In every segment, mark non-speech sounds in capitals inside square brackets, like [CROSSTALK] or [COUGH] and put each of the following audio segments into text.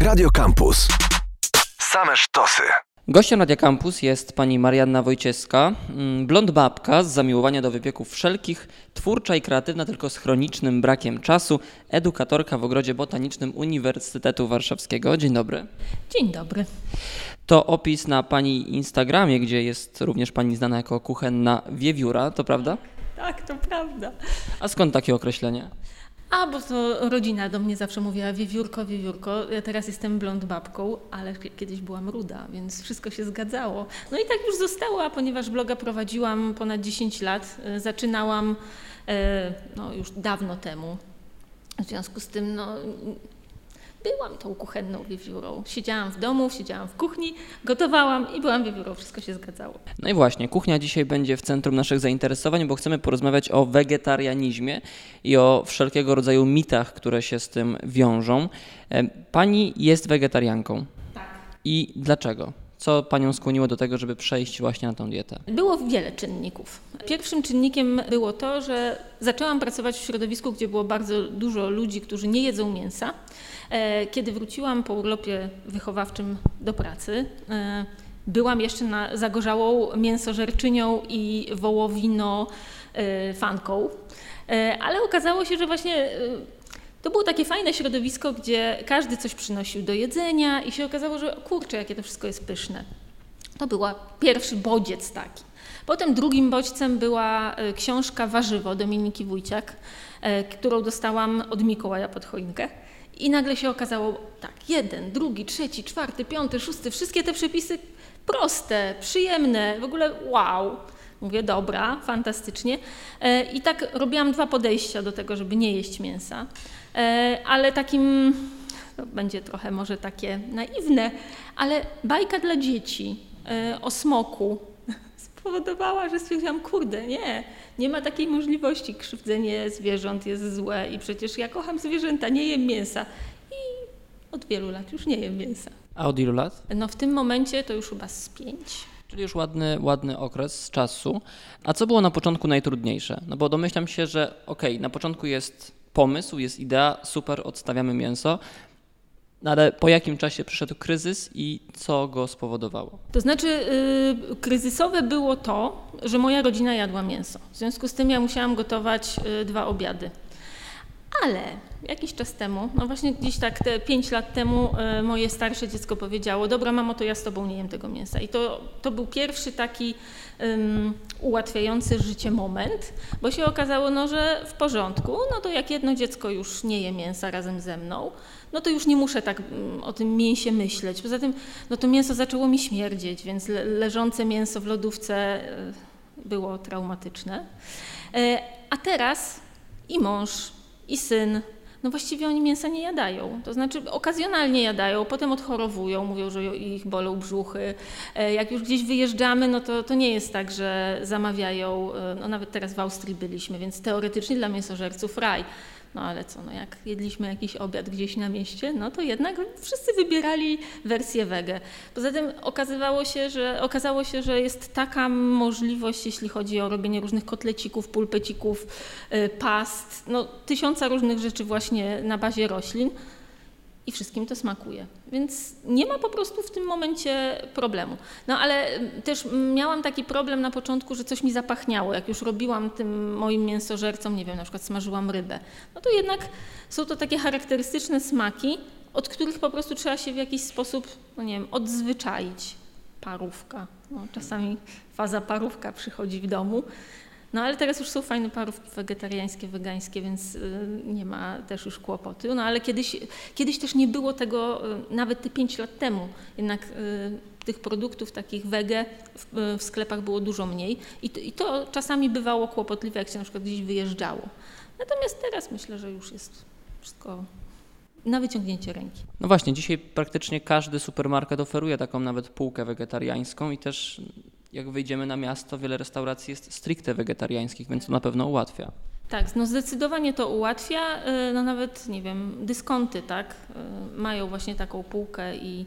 Radio Campus. Same sztosy. Gościem Radia Campus jest pani Marianna Wojciewska, mm, blond babka z zamiłowania do wypieków wszelkich, twórcza i kreatywna tylko z chronicznym brakiem czasu, edukatorka w Ogrodzie Botanicznym Uniwersytetu Warszawskiego. Dzień dobry. Dzień dobry. To opis na pani Instagramie, gdzie jest również pani znana jako kuchenna wiewióra, to prawda? Tak, to prawda. A skąd takie określenie? A, bo to rodzina do mnie zawsze mówiła wiewiórko, wiewiórko. Ja teraz jestem blond babką, ale kiedyś byłam ruda, więc wszystko się zgadzało. No i tak już zostało, ponieważ bloga prowadziłam ponad 10 lat, e, zaczynałam e, no, już dawno temu. W związku z tym no, byłam tą kuchenną wiewiórą. Siedziałam w domu, siedziałam w kuchni, gotowałam i byłam wiewiórą. Wszystko się zgadzało. No i właśnie, kuchnia dzisiaj będzie w centrum naszych zainteresowań, bo chcemy porozmawiać o wegetarianizmie i o wszelkiego rodzaju mitach, które się z tym wiążą. E, pani jest wegetarianką. Tak. I dlaczego? Co panią skłoniło do tego, żeby przejść właśnie na tą dietę? Było wiele czynników. Pierwszym czynnikiem było to, że zaczęłam pracować w środowisku, gdzie było bardzo dużo ludzi, którzy nie jedzą mięsa. E, kiedy wróciłam po urlopie wychowawczym do pracy, e, byłam jeszcze na zagorzałą mięsożerczynią i wołowino e, fanką, ale okazało się, że właśnie to było takie fajne środowisko, gdzie każdy coś przynosił do jedzenia i się okazało, że kurczę, jakie to wszystko jest pyszne. To był pierwszy bodziec taki. Potem drugim bodźcem była książka Warzywo Dominiki Wójciak, którą dostałam od Mikołaja pod choinkę. I nagle się okazało, tak, jeden, drugi, trzeci, czwarty, piąty, szósty, wszystkie te przepisy proste, przyjemne, w ogóle wow. Mówię, dobra, fantastycznie. E, I tak robiłam dwa podejścia do tego, żeby nie jeść mięsa. E, ale takim, to będzie trochę może takie naiwne, ale bajka dla dzieci e, o smoku [LAUGHS] spowodowała, że stwierdziłam, kurde, nie, nie ma takiej możliwości. Krzywdzenie zwierząt jest złe i przecież ja kocham zwierzęta, nie jem mięsa. I od wielu lat już nie jem mięsa. A od ilu lat? No w tym momencie to już chyba z pięć. Czyli już ładny, ładny okres czasu. A co było na początku najtrudniejsze? No bo domyślam się, że okej, okay, na początku jest pomysł, jest idea, super, odstawiamy mięso, no ale po jakim czasie przyszedł kryzys i co go spowodowało? To znaczy, yy, kryzysowe było to, że moja rodzina jadła mięso. W związku z tym ja musiałam gotować yy, dwa obiady. Ale jakiś czas temu, no właśnie gdzieś tak te pięć lat temu, yy, moje starsze dziecko powiedziało: Dobra, mamo, to ja z tobą nie jem tego mięsa. I to, to był pierwszy taki ułatwiający życie moment, bo się okazało, no, że w porządku, no to jak jedno dziecko już nie je mięsa razem ze mną, no to już nie muszę tak mm, o tym mięsie myśleć. Poza tym, no to mięso zaczęło mi śmierdzieć, więc leżące mięso w lodówce e, było traumatyczne. E, a teraz i mąż, i syn, no właściwie oni mięsa nie jadają. To znaczy okazjonalnie jadają, potem odchorowują, mówią, że ich bolą brzuchy. E, jak już gdzieś wyjeżdżamy, no to, to nie jest tak, że zamawiają, no nawet teraz w Austrii byliśmy, więc teoretycznie dla mięsożerców raj. No ale co, no jak jedliśmy jakiś obiad gdzieś na mieście, no to jednak wszyscy wybierali wersję wege. Poza tym okazywało się, że, okazało się, że jest taka możliwość, jeśli chodzi o robienie różnych kotlecików, pulpecików, y, past, no tysiąca różnych rzeczy właśnie na bazie roślin, i wszystkim to smakuje. Więc nie ma po prostu w tym momencie problemu. No ale też miałam taki problem na początku, że coś mi zapachniało. Jak już robiłam tym moim mięsożercom, nie wiem, na przykład smażyłam rybę, no to jednak są to takie charakterystyczne smaki, od których po prostu trzeba się w jakiś sposób, no nie wiem, odzwyczaić. Parówka. No, czasami faza parówka przychodzi w domu. No ale teraz już są fajne parówki wegetariańskie, wegańskie, więc y, nie ma też już kłopotu. No ale kiedyś, kiedyś też nie było tego, y, nawet te 5 lat temu, jednak y, tych produktów takich wege w, w sklepach było dużo mniej I to, i to czasami bywało kłopotliwe, jak się na przykład gdzieś wyjeżdżało. Natomiast teraz myślę, że już jest wszystko na wyciągnięcie ręki. No właśnie, dzisiaj praktycznie każdy supermarket oferuje taką nawet półkę wegetariańską i też jak wyjdziemy na miasto, wiele restauracji jest stricte wegetariańskich, więc to na pewno ułatwia. Tak, no zdecydowanie to ułatwia. Y, no nawet, nie wiem, dyskonty, tak, y, mają właśnie taką półkę i,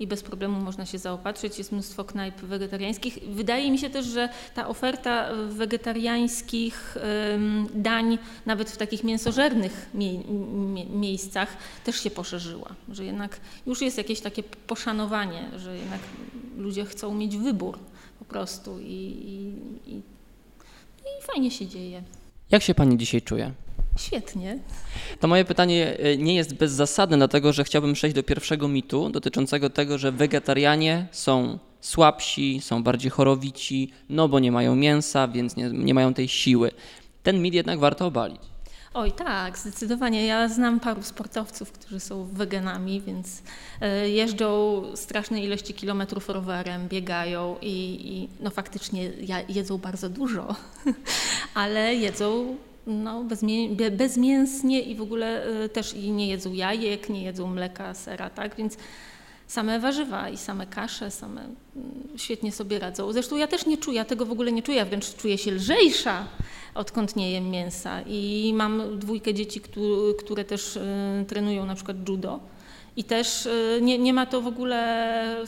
i bez problemu można się zaopatrzyć. Jest mnóstwo knajp wegetariańskich. Wydaje mi się też, że ta oferta wegetariańskich dań, nawet w takich mięsożernych mie mie miejscach, też się poszerzyła. Że jednak już jest jakieś takie poszanowanie, że jednak ludzie chcą mieć wybór po prostu i, i, i, i fajnie się dzieje. Jak się Pani dzisiaj czuje? Świetnie. To moje pytanie e, nie jest bezzasadne, dlatego że chciałbym przejść do pierwszego mitu dotyczącego tego, że wegetarianie są słabsi, są bardziej chorowici, no bo nie mają mięsa, więc nie, nie mają tej siły. Ten mit jednak warto obalić. Oj, tak, zdecydowanie. Ja znam paru sportowców, którzy są weganami, więc e, jeżdżą straszne ilości kilometrów rowerem, biegają i, i no faktycznie jedzą bardzo dużo, [LAUGHS] ale jedzą no, bezmięsnie i w ogóle e, też i nie jedzą jajek, nie jedzą mleka, sera, tak, więc same warzywa i same kasze, same mm, świetnie sobie radzą. Zresztą ja też nie czuję, ja tego w ogóle nie czuję, wręcz czuję się lżejsza, odkąd nie jem mięsa. I mam dwójkę dzieci, które też e, trenują na przykład judo. I też e, nie, nie ma to w ogóle,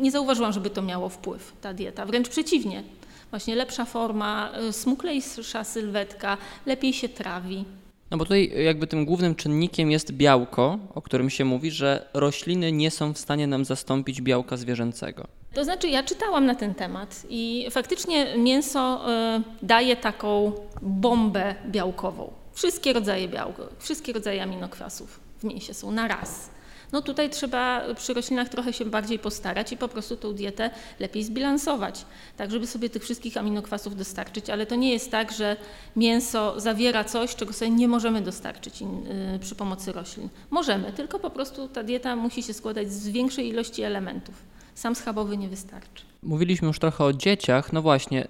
nie zauważyłam, żeby to miało wpływ, ta dieta. Wręcz przeciwnie właśnie lepsza forma, y, smuklejsza sylwetka, lepiej się trawi. No bo tutaj jakby tym głównym czynnikiem jest białko, o którym się mówi, że rośliny nie są w stanie nam zastąpić białka zwierzęcego. To znaczy, ja czytałam na ten temat i faktycznie mięso y, daje taką bombę białkową. Wszystkie rodzaje białka, wszystkie rodzaje aminokwasów w mięsie są na raz. No tutaj trzeba przy roślinach trochę się bardziej postarać i po prostu tą dietę lepiej zbilansować, tak żeby sobie tych wszystkich aminokwasów dostarczyć, ale to nie jest tak, że mięso zawiera coś, czego sobie nie możemy dostarczyć y, przy pomocy roślin. Możemy, tylko po prostu ta dieta musi się składać z większej ilości elementów. Sam schabowy nie wystarczy. Mówiliśmy już trochę o dzieciach. No właśnie,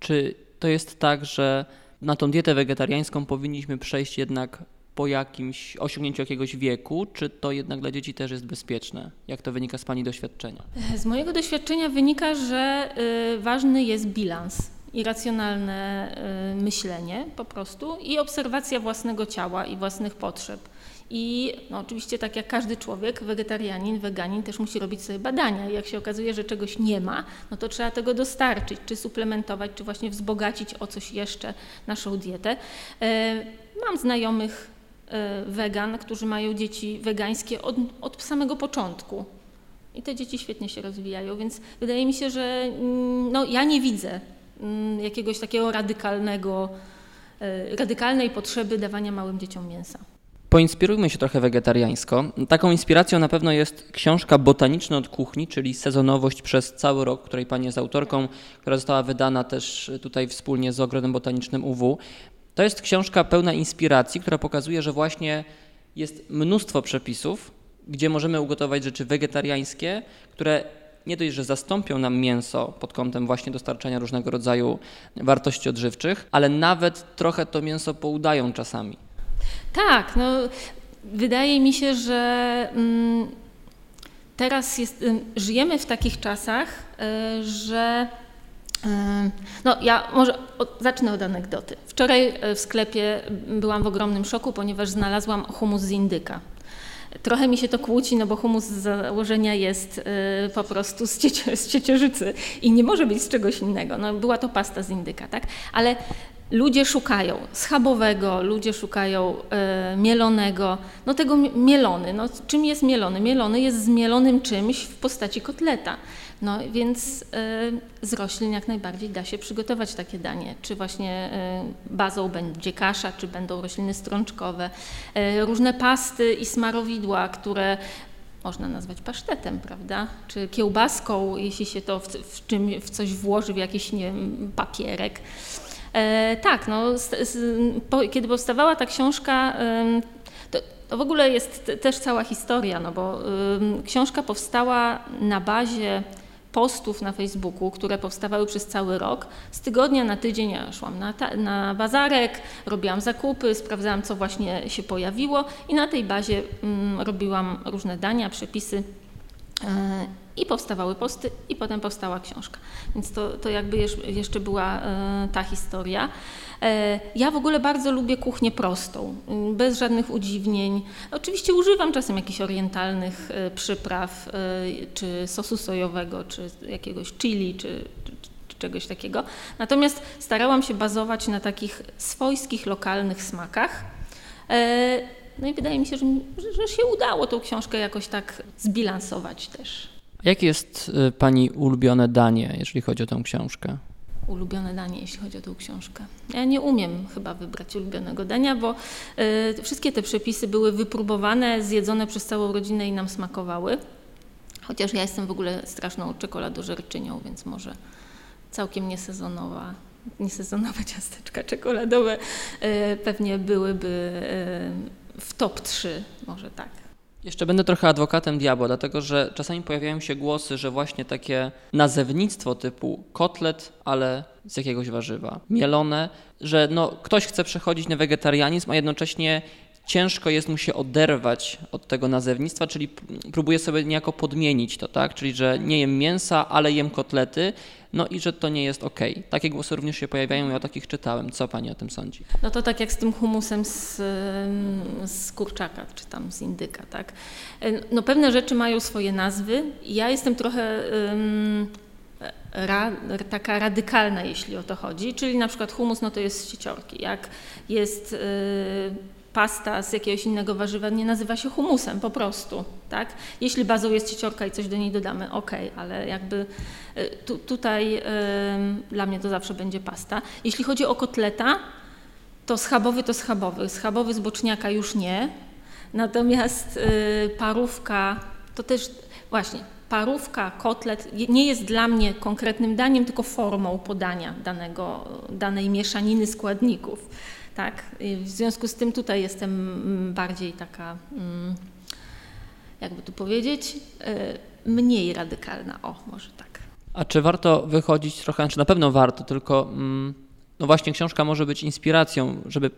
czy to jest tak, że na tą dietę wegetariańską powinniśmy przejść jednak po jakimś osiągnięciu jakiegoś wieku, czy to jednak dla dzieci też jest bezpieczne? Jak to wynika z Pani doświadczenia? Z mojego doświadczenia wynika, że y, ważny jest bilans i racjonalne y, myślenie po prostu i obserwacja własnego ciała i własnych potrzeb. I no, oczywiście tak jak każdy człowiek, wegetarianin, weganin też musi robić sobie badania. I jak się okazuje, że czegoś nie ma, no to trzeba tego dostarczyć, czy suplementować, czy właśnie wzbogacić o coś jeszcze naszą dietę. Y, mam znajomych wegan, którzy mają dzieci wegańskie od, od samego początku. I te dzieci świetnie się rozwijają, więc wydaje mi się, że mm, no, ja nie widzę mm, jakiegoś takiego radykalnego, e, radykalnej potrzeby dawania małym dzieciom mięsa. Poinspirujmy się trochę wegetariańsko. Taką inspiracją na pewno jest książka Botaniczna od kuchni, czyli sezonowość przez cały rok, której pani jest autorką, która została wydana też tutaj wspólnie z Ogrodem Botanicznym UW. To jest książka pełna inspiracji, która pokazuje, że właśnie jest mnóstwo przepisów, gdzie możemy ugotować rzeczy wegetariańskie, które nie dość, że zastąpią nam mięso pod kątem właśnie dostarczania różnego rodzaju wartości odżywczych, ale nawet trochę to mięso poudają czasami. Tak, no wydaje mi się, że mm, teraz jest, y, żyjemy w takich czasach, y, że no, ja może od, zacznę od anegdoty. Wczoraj e, w sklepie byłam w ogromnym szoku, ponieważ znalazłam humus z indyka. Trochę mi się to kłóci, no bo humus z założenia jest y, po prostu z, ciecie, z ciecierzycy i nie może być z czegoś innego. No, była to pasta z indyka, tak? Ale ludzie szukają schabowego, ludzie szukają y, mielonego, no tego mielony. No, czym jest mielony? Mielony jest zmielonym czymś w postaci kotleta. No więc y, z roślin jak najbardziej da się przygotować takie danie. Czy właśnie y, bazą będzie kasza, czy będą rośliny strączkowe, różne pasty i smarowidła, które można nazwać pasztetem, prawda? Czy kiełbaską, jeśli się to w, w, czym, w coś włoży, w jakiś nie wiem, papierek. E, tak, no, z, z, po, kiedy powstawała ta książka, to, to, w ogóle jest też cała historia, no bo książka powstała na bazie postów na Facebooku, które powstawały przez cały rok. Z tygodnia na tydzień ja szłam na, na bazarek, robiłam zakupy, sprawdzałam, co właśnie się pojawiło i na tej bazie mm, robiłam różne dania, przepisy. Yy, I powstawały posty, i potem powstała książka. Więc to, to jakby jeszcze była e, ta historia. E, ja w ogóle bardzo lubię kuchnię prostą, mm, bez żadnych udziwnień. Oczywiście używam czasem jakichś orientalnych e, przypraw, czy sosu sojowego, czy jakiegoś chili, czy, czegoś takiego. Natomiast starałam się bazować na takich swojskich, lokalnych smakach. No i wydaje mi się, że, że się udało tą książkę jakoś tak zbilansować też. Jakie jest y, Pani ulubione danie, jeżeli chodzi o tę książkę? Ulubione danie, jeśli chodzi o tę książkę. Ja nie umiem chyba wybrać ulubionego dania, bo y, wszystkie te przepisy były wypróbowane, zjedzone przez całą rodzinę i nam smakowały. Chociaż ja jestem w ogóle straszną czekoladożerczynią, więc może całkiem niesezonowa niesezonowe [LAUGHS] ciasteczka czekoladowe y, pewnie byłyby y, w top 3, może tak. Jeszcze będę trochę adwokatem diabła, dlatego że czasami pojawiają się głosy, że właśnie takie nazewnictwo typu kotlet, ale z jakiegoś warzywa, mielone, że no, ktoś chce przechodzić na wegetarianizm, a jednocześnie ciężko jest mu się oderwać od tego nazewnictwa, czyli próbuje sobie niejako podmienić to, tak? Czyli, że nie jem mięsa, ale jem kotlety, no i że to nie jest ok. Takie głosy również się pojawiają, ja o takich czytałem. Co pani o tym sądzi? No to tak jak z tym humusem z, z kurczaka, czy tam z indyka, tak? No pewne rzeczy mają swoje nazwy. Ja jestem trochę um, ra, taka radykalna, jeśli o to chodzi, czyli na przykład humus, no to jest sieciorki. Jak jest... Pasta z jakiegoś innego warzywa nie nazywa się humusem po prostu, tak? Jeśli bazą jest cieciorka i coś do niej dodamy, ok, ale jakby y, tu, tutaj dla mnie to zawsze będzie pasta. Jeśli chodzi o kotleta, to schabowy to schabowy, schabowy z boczniaka już nie, natomiast y, parówka to też właśnie parówka, kotlet nie jest dla mnie konkretnym daniem, tylko formą podania danego, danej mieszaniny składników. Tak? w związku z tym tutaj jestem mm, bardziej taka, mm, jakby tu powiedzieć, y, mniej radykalna. O, może tak. A czy warto wychodzić trochę, czy na pewno warto, tylko mm, no właśnie książka może być inspiracją, żeby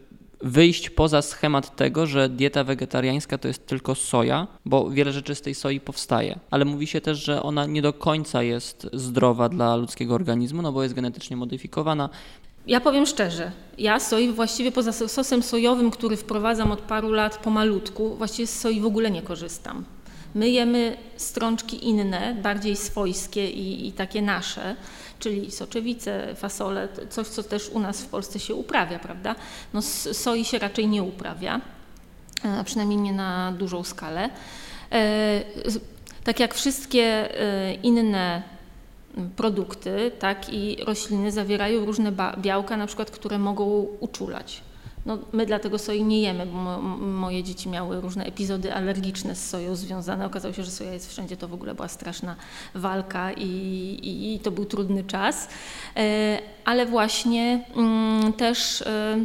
wyjść poza schemat tego, że dieta wegetariańska to jest tylko soja, bo wiele rzeczy z tej soi powstaje. Ale mówi się też, że ona nie do końca jest zdrowa dla ludzkiego organizmu, no bo jest genetycznie modyfikowana. Ja powiem szczerze, ja soi właściwie poza sosem sojowym, który wprowadzam od paru lat pomalutku, właściwie z soi w ogóle nie korzystam. My jemy strączki inne, bardziej swojskie i, i takie nasze, czyli soczewice, fasole, coś co też u nas w Polsce się uprawia, prawda? No soi się raczej nie uprawia, a przynajmniej nie na dużą skalę. E, tak jak wszystkie e, inne produkty, tak, i rośliny zawierają różne białka, na przykład, które mogą uczulać. No, my dlatego soi nie jemy, bo mo moje dzieci miały różne epizody alergiczne z soją związane. Okazało się, że soja jest wszędzie, to w ogóle była straszna walka i, i, i to był trudny czas. E, ale właśnie mm, też e,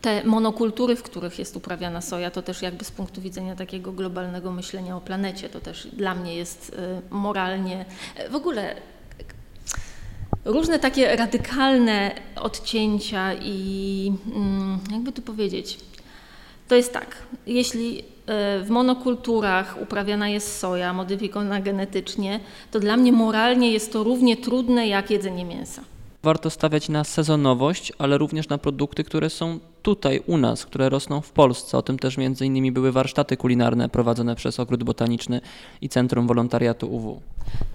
te monokultury, w których jest uprawiana soja, to też jakby z punktu widzenia takiego globalnego myślenia o planecie, to też dla mnie jest y, moralnie, w ogóle różne takie radykalne odcięcia i mm, jakby tu powiedzieć, to jest tak, jeśli y, w monokulturach uprawiana jest soja modyfikowana genetycznie, to dla mnie moralnie jest to równie trudne jak jedzenie mięsa warto stawiać na sezonowość, ale również na produkty, które są tutaj u nas, które rosną w Polsce. O tym też między innymi były warsztaty kulinarne prowadzone przez Ogród Botaniczny i Centrum Wolontariatu UW.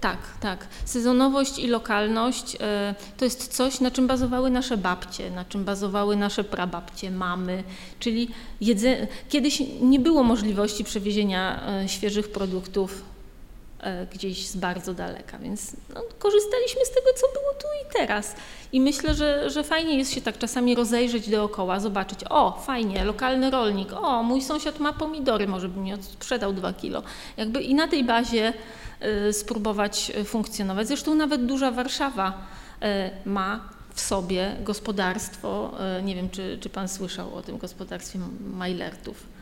Tak, tak. Sezonowość i lokalność e, to jest coś, na czym bazowały nasze babcie, na czym bazowały nasze prababcie, mamy, czyli kiedyś nie było możliwości przewiezienia e, świeżych produktów gdzieś z bardzo daleka, więc no, korzystaliśmy z tego, co było tu i teraz. I myślę, że, że fajnie jest się tak czasami rozejrzeć dookoła, zobaczyć, o fajnie, lokalny rolnik, o mój sąsiad ma pomidory, może by mi sprzedał dwa kilo. Jakby i na tej bazie y, spróbować funkcjonować. Zresztą nawet duża Warszawa y, ma w sobie gospodarstwo, y, nie wiem, czy, czy Pan słyszał o tym gospodarstwie Majlertów.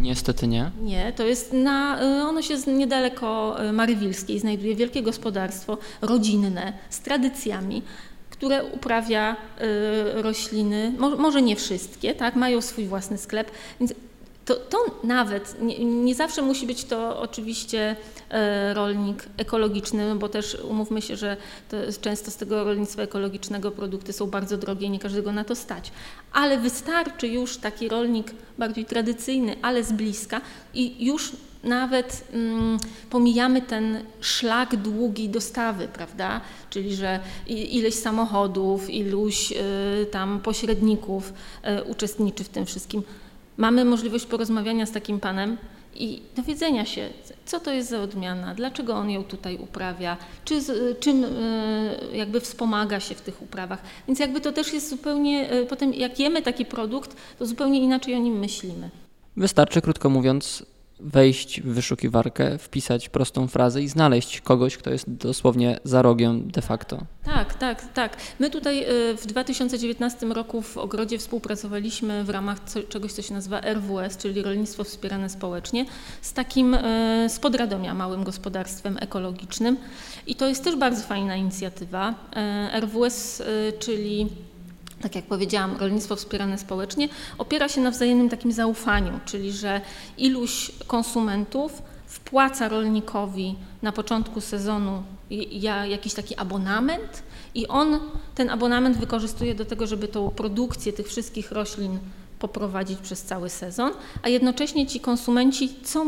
Niestety nie. Nie, to jest na, y, ono się niedaleko y, Marywilskiej znajduje wielkie gospodarstwo rodzinne z tradycjami, które uprawia y, rośliny, może nie wszystkie, tak, mają swój własny sklep, więc to, to nawet, nie, nie, zawsze musi być to oczywiście e, rolnik ekologiczny, bo też umówmy się, że często z tego rolnictwa ekologicznego produkty są bardzo drogie i nie każdego na to stać. Ale wystarczy już taki rolnik bardziej tradycyjny, ale z bliska i już nawet mm, pomijamy ten szlak długi dostawy, prawda? Czyli, że ileś samochodów, iluś y, tam pośredników y, uczestniczy w tym wszystkim. Mamy możliwość porozmawiania z takim panem i dowiedzenia się, co to jest za odmiana, dlaczego on ją tutaj uprawia, czy, czym y, jakby wspomaga się w tych uprawach. Więc jakby to też jest zupełnie, y, potem jak jemy taki produkt, to zupełnie inaczej o nim myślimy. Wystarczy, krótko mówiąc, wejść w wyszukiwarkę, wpisać prostą frazę i znaleźć kogoś, kto jest dosłownie za rogiem de facto. Tak, tak, tak. My tutaj y, w 2019 roku w Ogrodzie współpracowaliśmy w ramach czegoś, co się nazywa RWS, czyli Rolnictwo Wspierane Społecznie, z takim y, z Podradomia, małym gospodarstwem ekologicznym. I to jest też bardzo fajna inicjatywa. Y, RWS, czyli tak jak powiedziałam, rolnictwo wspierane społecznie, opiera się na wzajemnym takim zaufaniu, czyli że iluś konsumentów wpłaca rolnikowi na początku sezonu jakiś taki abonament i on ten abonament wykorzystuje do tego, żeby tą produkcję tych wszystkich roślin poprowadzić przez cały sezon, a jednocześnie ci konsumenci co,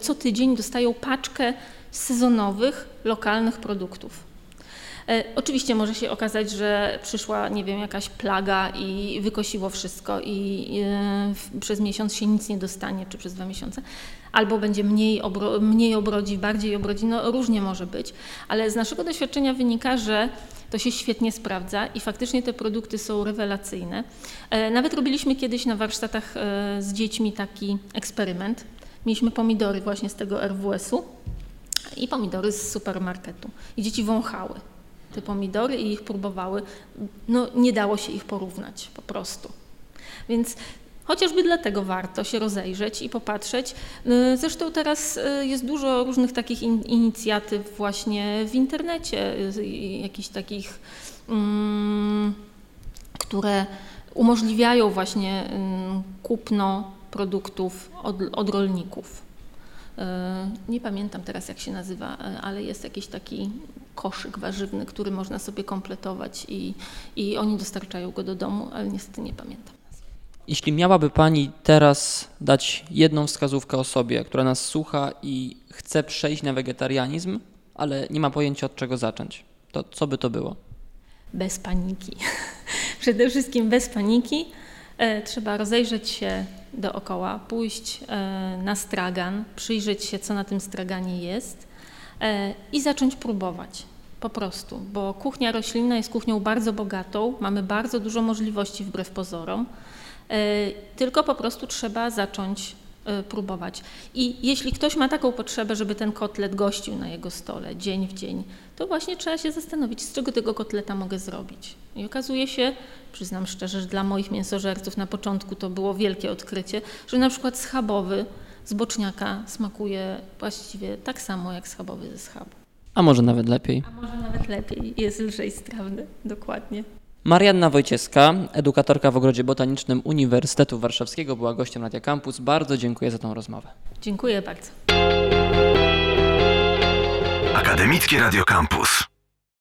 co tydzień dostają paczkę sezonowych, lokalnych produktów. E, oczywiście może się okazać, że przyszła, nie wiem, jakaś plaga i wykosiło wszystko i e, przez miesiąc się nic nie dostanie, czy przez dwa miesiące. Albo będzie mniej, obro, mniej obrodzi, bardziej obrodzi, no różnie może być. Ale z naszego doświadczenia wynika, że to się świetnie sprawdza i faktycznie te produkty są rewelacyjne. E, nawet robiliśmy kiedyś na warsztatach z dziećmi taki eksperyment. Mieliśmy pomidory właśnie z tego RWS-u i pomidory z supermarketu. I dzieci wąchały te pomidory i ich próbowały, no nie dało się ich porównać po prostu. Więc Chociażby dlatego warto się rozejrzeć i popatrzeć. Y, zresztą teraz y, jest dużo różnych takich in, inicjatyw właśnie w internecie, y, jakichś takich, um, które umożliwiają właśnie kupno produktów od, od rolników. Nie pamiętam teraz jak się nazywa, ale jest jakiś taki koszyk warzywny, który można sobie kompletować i, i oni dostarczają go do domu, ale niestety nie pamiętam. Jeśli miałaby Pani teraz dać jedną wskazówkę osobie, która nas słucha i chce przejść na wegetarianizm, ale nie ma pojęcia od czego zacząć, to co by to było? Bez paniki. [LAUGHS] Przede wszystkim bez paniki. E, trzeba rozejrzeć się dookoła, pójść e, na stragan, przyjrzeć się, co na tym straganie jest e, i zacząć próbować. Po prostu, bo kuchnia roślinna jest kuchnią bardzo bogatą, mamy bardzo dużo możliwości wbrew pozorom, tylko po prostu trzeba zacząć próbować. I jeśli ktoś ma taką potrzebę, żeby ten kotlet gościł na jego stole dzień w dzień, to właśnie trzeba się zastanowić, z czego tego kotleta mogę zrobić. I okazuje się, przyznam szczerze, że dla moich mięsożerców na początku to było wielkie odkrycie, że na przykład schabowy z boczniaka smakuje właściwie tak samo jak schabowy ze schabu. A może nawet lepiej. A może nawet lepiej. Jest lżej strawny, dokładnie. Marianna Wojciecka, edukatorka w Ogrodzie Botanicznym Uniwersytetu Warszawskiego, była gościem Radia Campus. Bardzo dziękuję za tą rozmowę. Dziękuję bardzo. Akademickie Radio Campus.